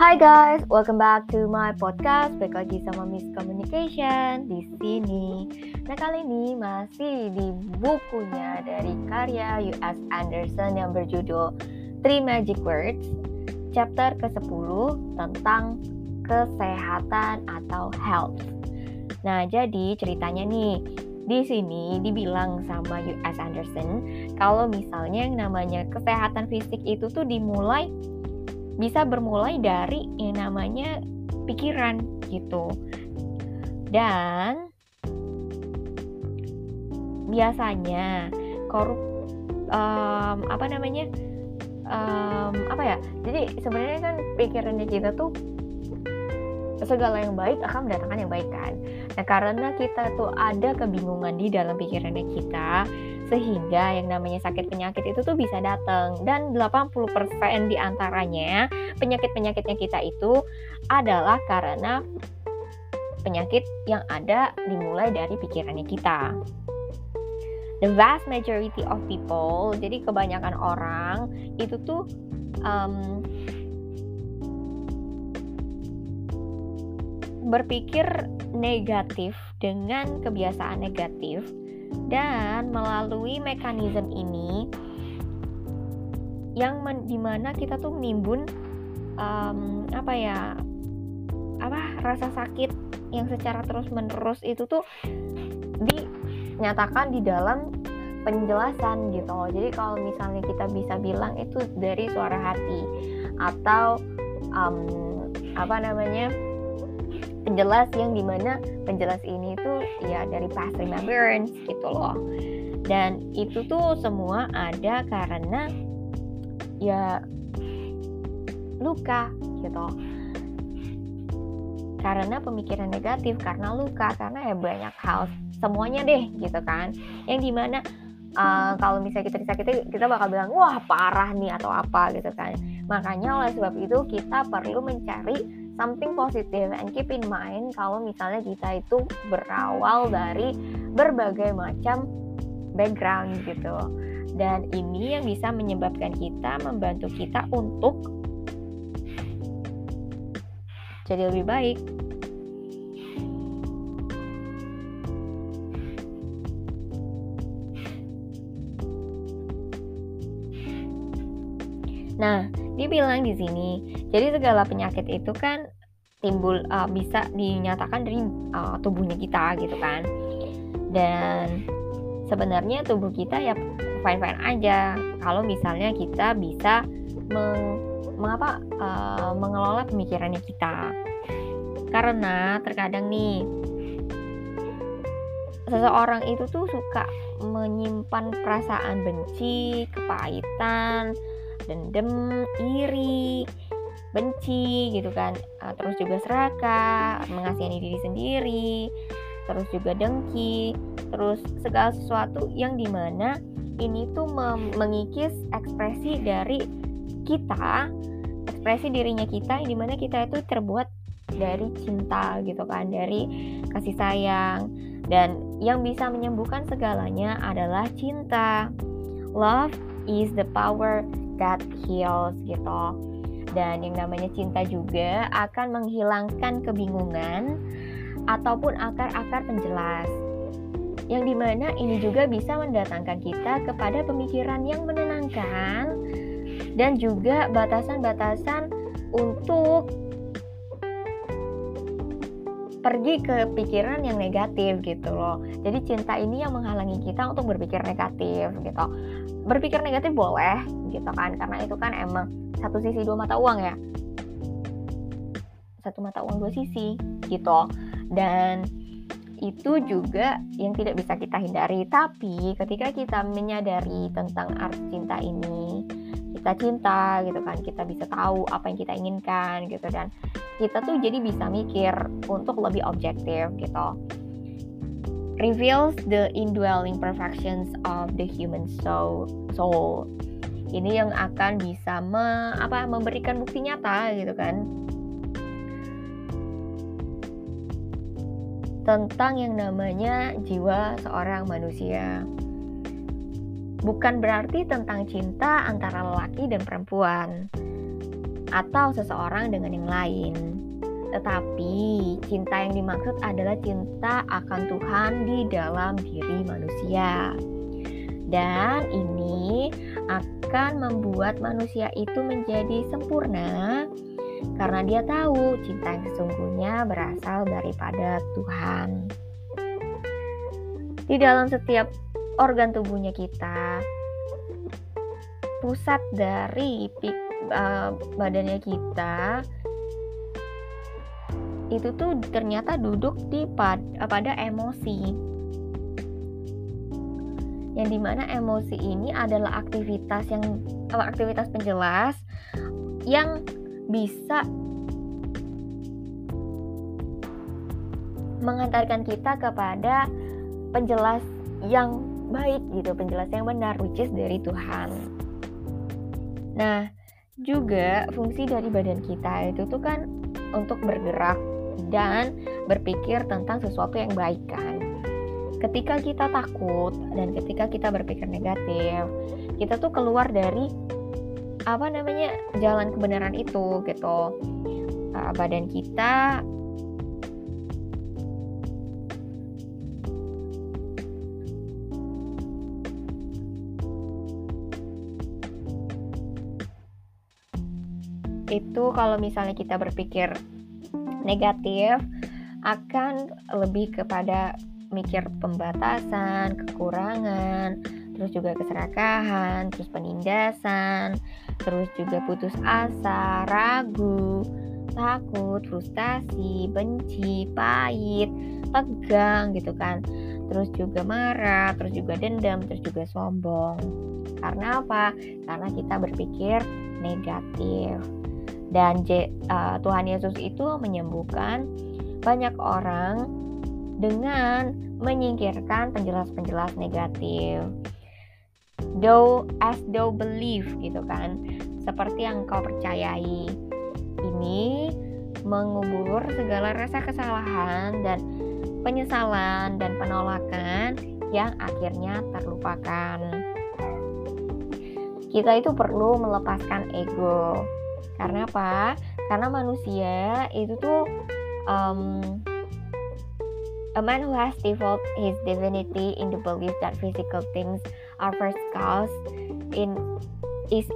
Hai guys, welcome back to my podcast. Balik lagi sama Miss Communication di sini. Nah kali ini masih di bukunya dari karya U.S. Anderson yang berjudul Three Magic Words, chapter ke-10 tentang kesehatan atau health. Nah jadi ceritanya nih, di sini dibilang sama U.S. Anderson kalau misalnya yang namanya kesehatan fisik itu tuh dimulai bisa bermulai dari yang namanya pikiran gitu. Dan biasanya korup um, apa namanya um, apa ya jadi sebenarnya kan pikirannya kita tuh segala yang baik akan mendatangkan yang baik kan nah karena kita tuh ada kebingungan di dalam pikirannya kita sehingga yang namanya sakit penyakit itu tuh bisa datang dan 80% di antaranya penyakit-penyakitnya kita itu adalah karena penyakit yang ada dimulai dari pikirannya kita. The vast majority of people, jadi kebanyakan orang itu tuh um, berpikir negatif dengan kebiasaan negatif dan melalui mekanisme ini yang men, di mana kita tuh menimbun um, apa ya apa rasa sakit yang secara terus menerus itu tuh dinyatakan di dalam penjelasan gitu loh. Jadi kalau misalnya kita bisa bilang itu dari suara hati atau um, apa namanya penjelas yang di mana penjelas ini tuh ya dari past remembrance gitu loh. Dan itu tuh semua ada karena ya luka gitu. Karena pemikiran negatif karena luka karena ya banyak hal semuanya deh gitu kan. Yang di mana uh, kalau misalnya kita disakiti kita bakal bilang wah parah nih atau apa gitu kan. Makanya oleh sebab itu kita perlu mencari something positive and keep in mind kalau misalnya kita itu berawal dari berbagai macam background gitu. Dan ini yang bisa menyebabkan kita membantu kita untuk jadi lebih baik Nah, dibilang di sini, jadi segala penyakit itu kan timbul uh, bisa dinyatakan dari uh, tubuhnya kita gitu kan. Dan sebenarnya tubuh kita ya fine-fine aja kalau misalnya kita bisa meng, mengapa uh, mengelola pemikirannya kita. Karena terkadang nih seseorang itu tuh suka menyimpan perasaan benci, kepahitan, dendam, iri, benci gitu kan. Uh, terus juga serakah, mengasihani diri sendiri, terus juga dengki, terus segala sesuatu yang di mana ini tuh mengikis ekspresi dari kita, ekspresi dirinya kita di mana kita itu terbuat dari cinta gitu kan, dari kasih sayang dan yang bisa menyembuhkan segalanya adalah cinta. Love is the power that heals gitu. Dan yang namanya cinta juga akan menghilangkan kebingungan ataupun akar-akar penjelas. Yang di mana ini juga bisa mendatangkan kita kepada pemikiran yang menenangkan dan juga batasan-batasan untuk pergi ke pikiran yang negatif gitu loh. Jadi cinta ini yang menghalangi kita untuk berpikir negatif gitu. Berpikir negatif boleh, gitu kan karena itu kan emang satu sisi dua mata uang ya satu mata uang dua sisi gitu dan itu juga yang tidak bisa kita hindari tapi ketika kita menyadari tentang arti cinta ini kita cinta gitu kan kita bisa tahu apa yang kita inginkan gitu. Dan kita tuh jadi bisa mikir untuk lebih objektif gitu. Reveals the indwelling perfections of the human soul soul. Ini yang akan bisa me, apa memberikan bukti nyata gitu kan. Tentang yang namanya jiwa seorang manusia. Bukan berarti tentang cinta antara lelaki dan perempuan. atau seseorang dengan yang lain. Tetapi cinta yang dimaksud adalah cinta akan Tuhan di dalam diri manusia. Dan ini akan membuat manusia itu menjadi sempurna karena dia tahu cinta yang sesungguhnya berasal daripada Tuhan. Di dalam setiap organ tubuhnya kita, pusat dari uh, badannya kita itu tuh ternyata duduk di pad, pada emosi. Yang di mana emosi ini adalah aktivitas yang aktivitas penjelas yang bisa mengantarkan kita kepada penjelas yang baik gitu, penjelas yang benar, which is dari Tuhan. Nah, juga fungsi dari badan kita itu tuh kan untuk bergerak dan berpikir tentang sesuatu yang baik kan. Ketika kita takut dan ketika kita berpikir negatif, kita tuh keluar dari apa namanya jalan kebenaran itu gitu. Uh, badan kita itu kalau misalnya kita berpikir negatif akan lebih kepada mikir pembatasan, kekurangan, terus juga keserakahan, terus penindasan, terus juga putus asa, ragu, takut, frustasi, benci, pahit, tegang gitu kan. Terus juga marah, terus juga dendam, terus juga sombong. Karena apa? Karena kita berpikir negatif. Dan uh, Tuhan Yesus itu menyembuhkan banyak orang dengan menyingkirkan penjelas-penjelas negatif. Though as though believe gitu kan, seperti yang kau percayai. Ini mengubur segala rasa kesalahan dan penyesalan dan penolakan yang akhirnya terlupakan. Kita itu perlu melepaskan ego karena apa? Karena manusia itu tuh um, a man who has developed his divinity in the belief that physical things are first cause in is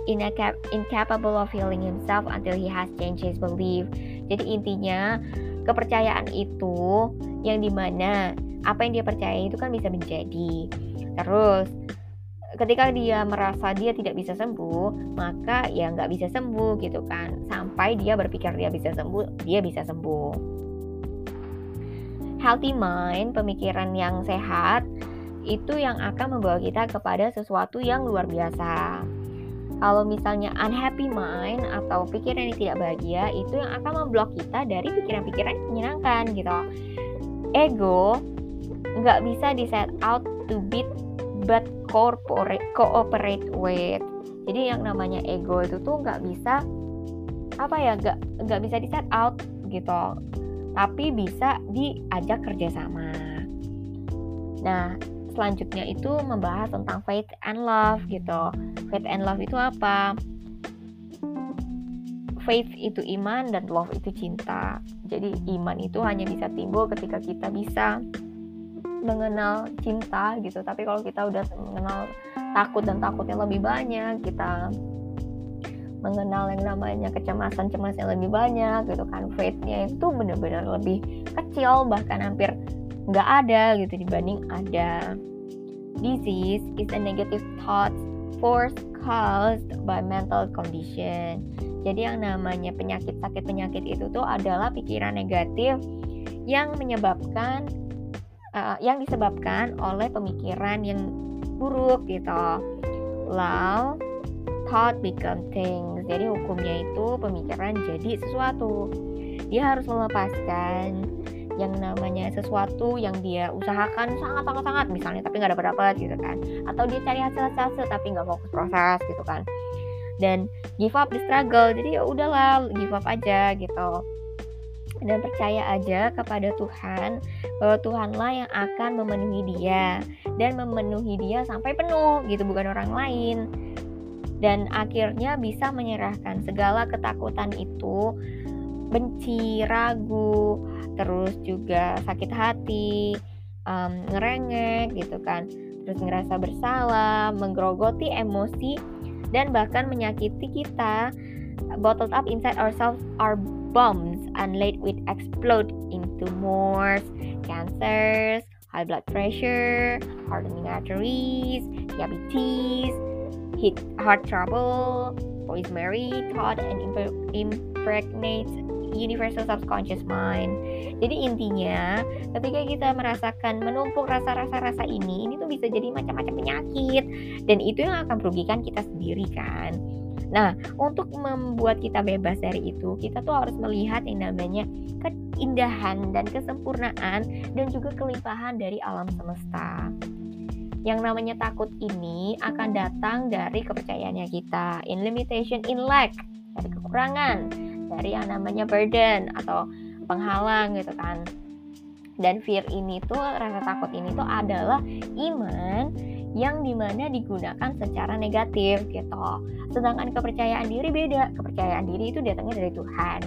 incapable of healing himself until he has changed his belief. Jadi intinya kepercayaan itu yang di mana apa yang dia percaya itu kan bisa menjadi. Terus ketika dia merasa dia tidak bisa sembuh maka ya nggak bisa sembuh gitu kan. Sampai dia berpikir dia bisa sembuh dia bisa sembuh. Healthy mind pemikiran yang sehat itu yang akan membawa kita kepada sesuatu yang luar biasa. Kalau misalnya unhappy mind atau pikiran yang tidak bahagia itu yang akan memblok kita dari pikiran-pikiran yang menyenangkan gitu. Ego nggak bisa di set out to beat but corporate cooperate with. Jadi yang namanya ego itu tuh nggak bisa apa ya nggak nggak bisa di set out gitu. Tapi bisa diajak kerjasama nah selanjutnya itu membahas tentang faith and love gitu. Faith and love itu apa? Faith itu iman dan love itu cinta. Jadi iman itu hanya bisa timbul ketika kita bisa mengenal cinta gitu. Tapi kalau kita udah mengenal takut dan takutnya lebih banyak kita mengenal yang namanya kecemasan cemasnya lebih banyak gitu kan faith-nya itu benar-benar lebih kecil bahkan hampir nggak ada gitu dibanding ada disease is a negative thought force caused by mental condition. Jadi yang namanya penyakit sakit penyakit itu tuh adalah pikiran negatif yang menyebabkan uh, yang disebabkan oleh pemikiran yang buruk gitu. Law thought become things. Jadi hukumnya itu pemikiran jadi sesuatu. Dia harus melepaskan yang namanya sesuatu yang dia usahakan sangat sangat sangat misalnya tapi nggak dapat dapat gitu kan atau dia cari hasil hasil tapi nggak fokus proses gitu kan dan give up the struggle jadi ya udahlah give up aja gitu dan percaya aja kepada Tuhan bahwa Tuhanlah yang akan memenuhi dia dan memenuhi dia sampai penuh gitu bukan orang lain. Dan akhirnya bisa menyerahkan segala ketakutan itu benci, ragu, terus juga sakit hati, um, ngerengek gitu kan, terus ngerasa bersalah, menggerogoti emosi dan bahkan menyakiti kita. Bottled up inside ourselves are bombs unlaid with explode into more cancers, high blood pressure, hardening arteries, diabetes, heart trouble, poisonary thought, and impregnates universal subconscious mind. Jadi intinya, ketika kita merasakan menumpuk rasa-rasa rasa ini, ini tuh bisa jadi macam-macam penyakit dan itu yang akan merugikan kita sendiri kan. Nah, untuk membuat kita bebas dari itu, kita tuh harus melihat yang namanya keindahan dan kesempurnaan dan juga kelimpahan dari alam semesta. Yang namanya takut ini akan datang dari kepercayaannya kita, in limitation, in lack, dari kekurangan, dari yang namanya burden atau penghalang gitu kan. Dan fear ini tuh rasa takut ini tuh adalah iman yang di mana digunakan secara negatif gitu. Sedangkan kepercayaan diri beda. Kepercayaan diri itu datangnya dari Tuhan.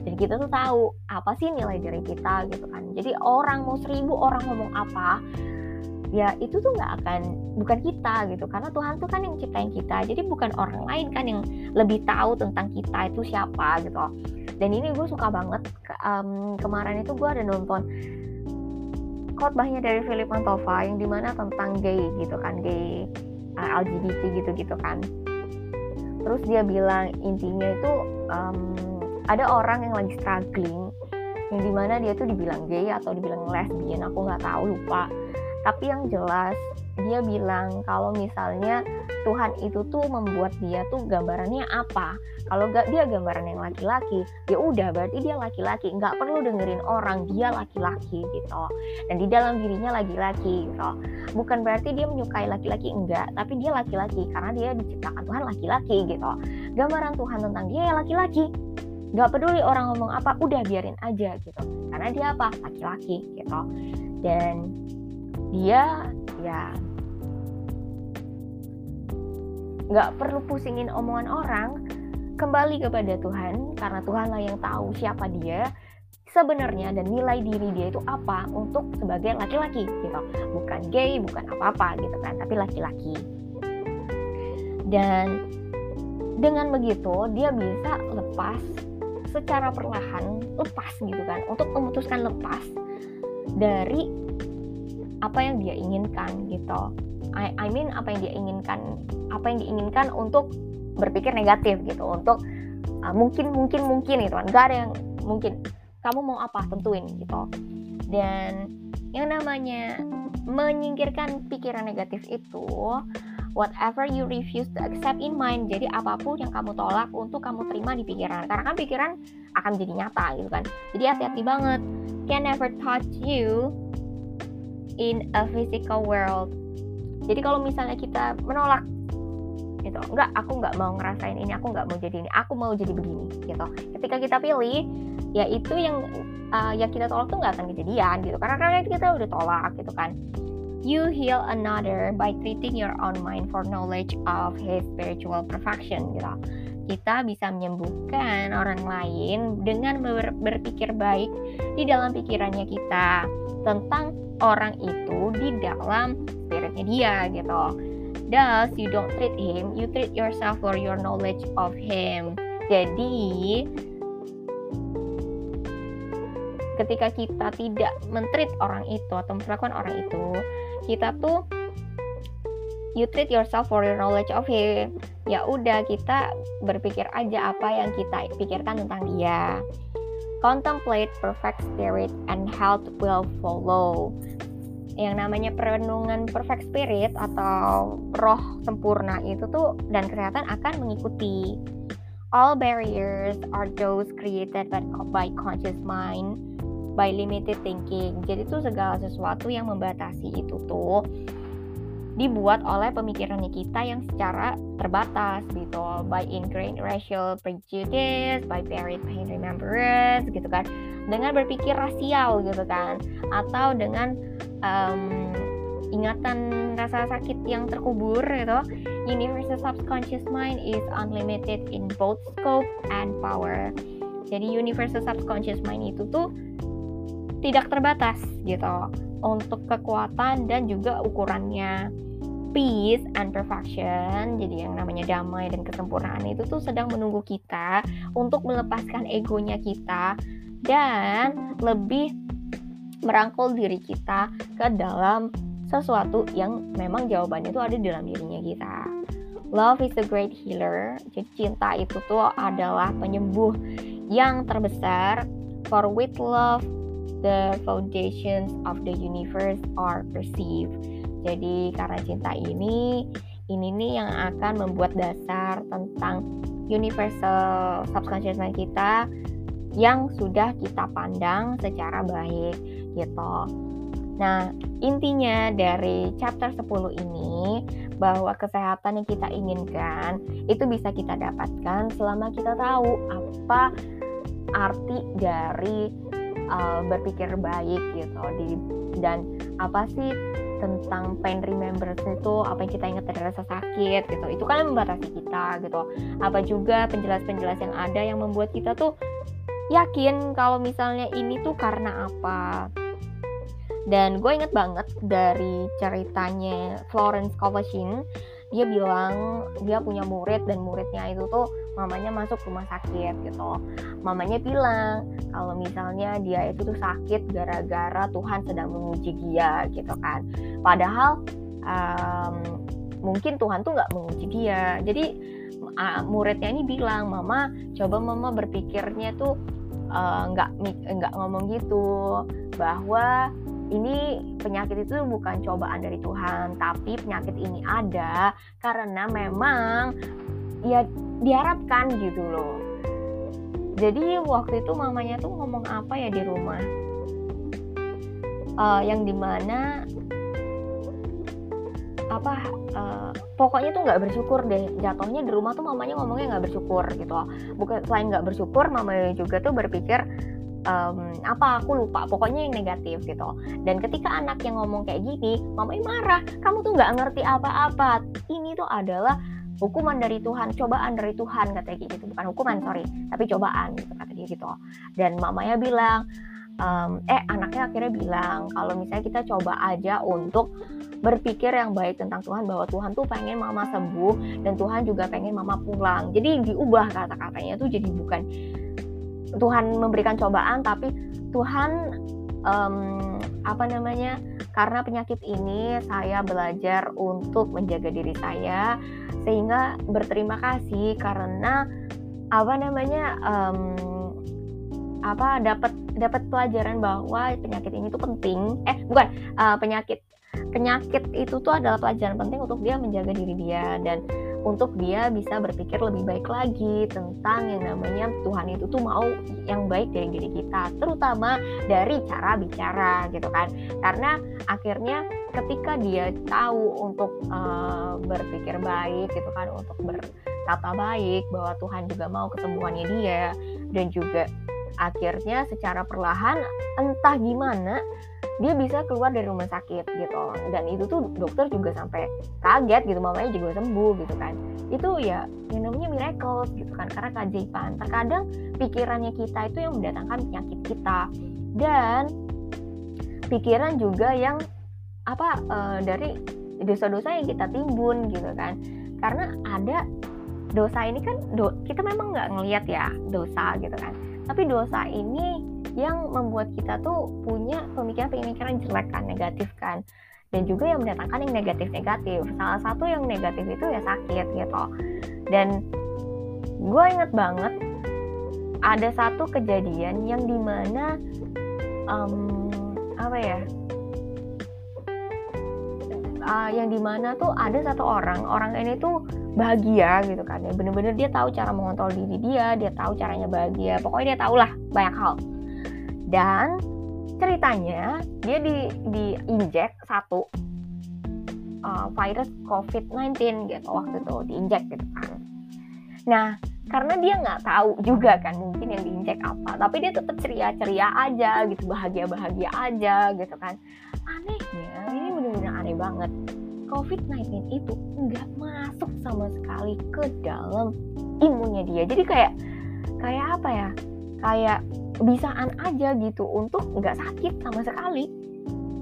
Dan kita tuh tahu apa sih nilai diri kita gitu kan. Jadi orang mau seribu orang ngomong apa ya itu tuh nggak akan bukan kita gitu. Karena Tuhan tuh kan yang ciptain kita. Jadi bukan orang lain kan yang lebih tahu tentang kita itu siapa gitu. Dan ini gue suka banget um, kemarin itu gue ada nonton khotbahnya dari Philip Mantova yang di mana tentang gay gitu kan gay uh, eh, LGBT gitu gitu kan. Terus dia bilang intinya itu um, ada orang yang lagi struggling yang di mana dia tuh dibilang gay atau dibilang lesbian aku nggak tahu lupa. Tapi yang jelas dia bilang kalau misalnya Tuhan itu tuh membuat dia tuh gambarannya apa. Kalau gak dia gambaran yang laki-laki ya udah berarti dia laki-laki. Nggak perlu dengerin orang dia laki-laki gitu. Dan di dalam dirinya laki-laki gitu. Bukan berarti dia menyukai laki-laki enggak tapi dia laki-laki karena dia diciptakan Tuhan laki-laki gitu. Gambaran Tuhan tentang dia ya laki-laki. Nggak peduli orang ngomong apa udah biarin aja gitu. Karena dia apa? Laki-laki gitu. Dan dia ya nggak perlu pusingin omongan orang. Kembali kepada Tuhan karena Tuhanlah yang tahu siapa dia sebenarnya dan nilai diri dia itu apa untuk sebagai laki-laki gitu. Bukan gay bukan apa-apa gitu kan tapi laki-laki. Dan dengan begitu dia bisa lepas secara perlahan lepas gitu kan untuk memutuskan lepas dari apa yang dia inginkan gitu I, I mean apa yang dia inginkan apa yang diinginkan untuk berpikir negatif gitu untuk uh, mungkin mungkin mungkin gitu kan. Gak ada yang mungkin kamu mau apa? Tentuin gitu. Dan yang namanya menyingkirkan pikiran negatif itu whatever you refuse to accept in mind jadi apa pun yang kamu tolak untuk kamu terima di pikiran. Karena kan pikiran akan jadi nyata gitu kan. Jadi hati-hati banget. Can never touch you in a physical world. Jadi kalau misalnya kita menolak gitu, enggak aku nggak mau ngerasain ini, aku nggak mau jadi ini, aku mau jadi begini gitu. Ketika kita pilih, ya itu yang uh, yang kita tolak tuh nggak akan kejadian gitu, karena karena kita udah tolak gitu kan. You heal another by treating your own mind for knowledge of his spiritual perfection gitu. Kita bisa menyembuhkan orang lain dengan ber berpikir baik di dalam pikirannya kita tentang orang itu di dalam spiritnya dia gitu. Thus, you don't treat him, you treat yourself for your knowledge of him. Jadi, ketika kita tidak mentreat orang itu atau memperlakukan orang itu, kita tuh you treat yourself for your knowledge of him. Ya udah kita berpikir aja apa yang kita pikirkan tentang dia. Contemplate perfect spirit and health will follow. Yang namanya perenungan perfect spirit atau roh sempurna itu tuh dan kesehatan akan mengikuti. All barriers are those created by, conscious mind, by limited thinking. Jadi tuh segala sesuatu yang membatasi itu tuh dibuat oleh pemikirannya kita yang secara terbatas gitu. By ingrained racial prejudice, by buried pain remembrance gitu kan. Dengan berpikir rasial gitu kan. Atau dengan um, ingatan rasa sakit yang terkubur gitu. Universal subconscious mind is unlimited in both scope and power. Jadi universal subconscious mind itu tuh tidak terbatas gitu. Untuk kekuatan dan juga ukurannya. Peace and perfection, jadi yang namanya damai dan kesempurnaan itu tuh sedang menunggu kita untuk melepaskan egonya kita dan lebih merangkul diri kita ke dalam sesuatu yang memang jawabannya itu ada di dalam dirinya kita. Love is a great healer. Jadi cinta itu tuh adalah penyembuh yang terbesar. For with love, the foundations of the universe are perceived. Jadi karena cinta ini, ini nih yang akan membuat dasar tentang universal subconscious mind kita yang sudah kita pandang secara baik gitu. Nah, intinya dari chapter 10 ini bahwa kesehatan yang kita inginkan itu bisa kita dapatkan selama kita tahu apa arti dari uh, berpikir baik gitu. Di dan apa sih tentang pain remembrance itu? Apa yang kita ingat dari rasa sakit gitu? Itu kan membatasi kita gitu. Apa juga penjelas-penjelas yang ada yang membuat kita tuh yakin kalau misalnya ini tuh karena apa? Dan gue inget banget dari ceritanya Florence Kovacin dia bilang dia punya murid dan muridnya itu tuh mamanya masuk rumah sakit gitu. Mamanya bilang kalau misalnya dia itu tuh sakit gara-gara Tuhan sedang menguji dia gitu kan. Padahal um, mungkin Tuhan tuh nggak menguji dia. Jadi uh, muridnya ini bilang mama coba mama berpikirnya tuh nggak uh, nggak ngomong gitu bahwa ini penyakit itu bukan cobaan dari Tuhan, tapi penyakit ini ada karena memang ya diharapkan gitu loh. Jadi waktu itu mamanya tuh ngomong apa ya di rumah, uh, yang di mana apa uh, pokoknya tuh nggak bersyukur deh. Jatuhnya di rumah tuh mamanya ngomongnya nggak bersyukur gitu. Bukan selain nggak bersyukur mamanya juga tuh berpikir um, apa aku lupa. Pokoknya yang negatif gitu. Dan ketika anak yang ngomong kayak gini mamanya marah. Kamu tuh nggak ngerti apa-apa. Ini tuh adalah hukuman dari Tuhan, cobaan dari Tuhan katanya gitu, bukan hukuman sorry, tapi cobaan gitu katanya gitu. Dan mamanya bilang, um, eh anaknya akhirnya bilang kalau misalnya kita coba aja untuk berpikir yang baik tentang Tuhan bahwa Tuhan tuh pengen mama sembuh dan Tuhan juga pengen mama pulang. Jadi diubah kata-katanya tuh jadi bukan Tuhan memberikan cobaan tapi Tuhan um, apa namanya karena penyakit ini saya belajar untuk menjaga diri saya sehingga berterima kasih karena apa namanya um, apa dapat dapat pelajaran bahwa penyakit ini tuh penting. Eh bukan uh, penyakit penyakit itu tuh adalah pelajaran penting untuk dia menjaga diri dia dan untuk dia bisa berpikir lebih baik lagi tentang yang namanya Tuhan itu tuh mau yang baik dari diri kita, terutama dari cara bicara gitu kan. Karena akhirnya ketika dia tahu untuk uh, berpikir baik gitu kan, untuk berkata baik bahwa Tuhan juga mau kesembuhannya dia dan juga akhirnya secara perlahan entah gimana dia bisa keluar dari rumah sakit gitu. Dan itu tuh dokter juga sampai kaget gitu mamanya juga sembuh gitu kan. Itu ya yang namanya miracle gitu kan. Karena keajaiban. Terkadang pikirannya kita itu yang mendatangkan penyakit kita. Dan pikiran juga yang apa uh, dari dosa-dosa yang kita timbun gitu kan. Karena ada dosa ini kan do, kita memang nggak ngelihat ya dosa gitu kan tapi dosa ini yang membuat kita tuh punya pemikiran-pemikiran jelek kan negatif kan. Dan juga yang mendatangkan yang negatif-negatif. Salah satu yang negatif itu ya sakit gitu. Dan gue inget banget ada satu kejadian yang di mana um, apa ya? Uh, yang di mana tuh ada satu orang. Orang ini tuh bahagia gitu kan ya bener-bener dia tahu cara mengontrol diri dia dia tahu caranya bahagia pokoknya dia tahu lah banyak hal dan ceritanya dia di diinjek satu uh, virus COVID-19 gitu waktu itu diinjek gitu kan. Nah karena dia nggak tahu juga kan mungkin yang diinjek apa, tapi dia tetap ceria-ceria aja gitu, bahagia-bahagia aja gitu kan. Anehnya ini benar-benar aneh banget. COVID-19 itu nggak masuk sama sekali ke dalam imunnya dia. Jadi kayak kayak apa ya? Kayak bisaan aja gitu untuk nggak sakit sama sekali.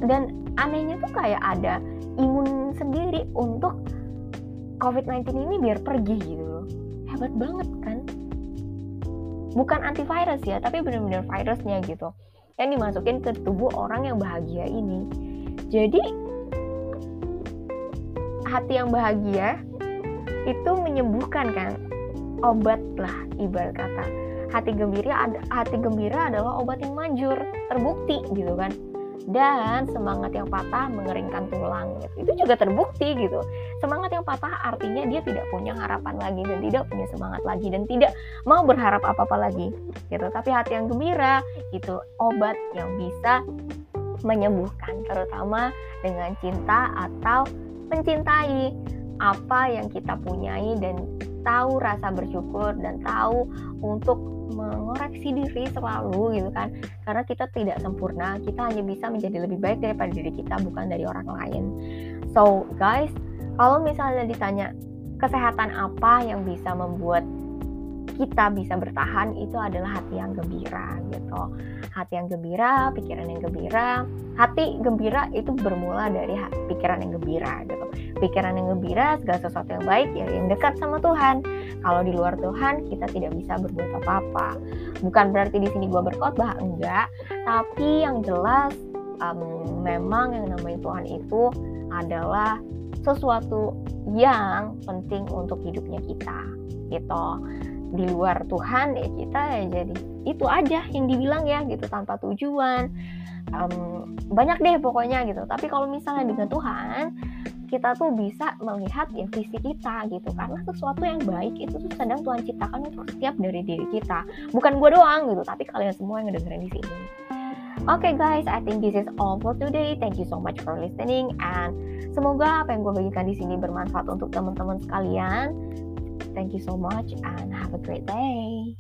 Dan anehnya tuh kayak ada imun sendiri untuk COVID-19 ini biar pergi gitu loh. Hebat banget kan? Bukan antivirus ya, tapi benar-benar virusnya gitu. Yang dimasukin ke tubuh orang yang bahagia ini. Jadi hati yang bahagia itu menyembuhkan kan? Obat lah ibarat kata. Hati gembira hati gembira adalah obat yang manjur terbukti gitu kan. Dan semangat yang patah mengeringkan tulang itu juga terbukti gitu. Semangat yang patah artinya dia tidak punya harapan lagi dan tidak punya semangat lagi dan tidak mau berharap apa apa lagi gitu. Tapi hati yang gembira itu obat yang bisa menyembuhkan terutama dengan cinta atau mencintai apa yang kita punyai dan tahu rasa bersyukur dan tahu untuk mengoreksi diri selalu gitu kan. Karena kita tidak sempurna kita hanya bisa menjadi lebih baik daripada diri kita bukan dari orang lain. So guys kalau misalnya ditanya kesehatan apa yang bisa membuat kita bisa bertahan itu adalah hati yang gembira gitu. Hati yang gembira pikiran yang gembira. Hati gembira itu bermula dari pikiran yang gembira gitu. Pikiran yang gembira segala sesuatu yang baik ya yang dekat sama Tuhan. Kalau di luar Tuhan kita tidak bisa berbuat apa-apa. Bukan berarti di sini gue berkhotbah enggak. Tapi yang jelas um, memang yang namanya Tuhan itu adalah sesuatu yang penting untuk hidupnya kita gitu di luar Tuhan ya kita ya jadi itu aja yang dibilang ya gitu tanpa tujuan. Um, banyak deh pokoknya gitu. Tapi kalau misalnya dengan Tuhan kita tuh bisa melihat ya visi kita gitu. Karena sesuatu yang baik itu tuh sedang Tuhan ciptakan untuk setiap dari diri kita. Bukan gue doang gitu tapi kalian semua yang dengerin di sini. Oke okay guys, I think this is all for today. Thank you so much for listening and semoga apa yang gue bagikan di sini bermanfaat untuk teman-teman sekalian. Thank you so much and have a great day.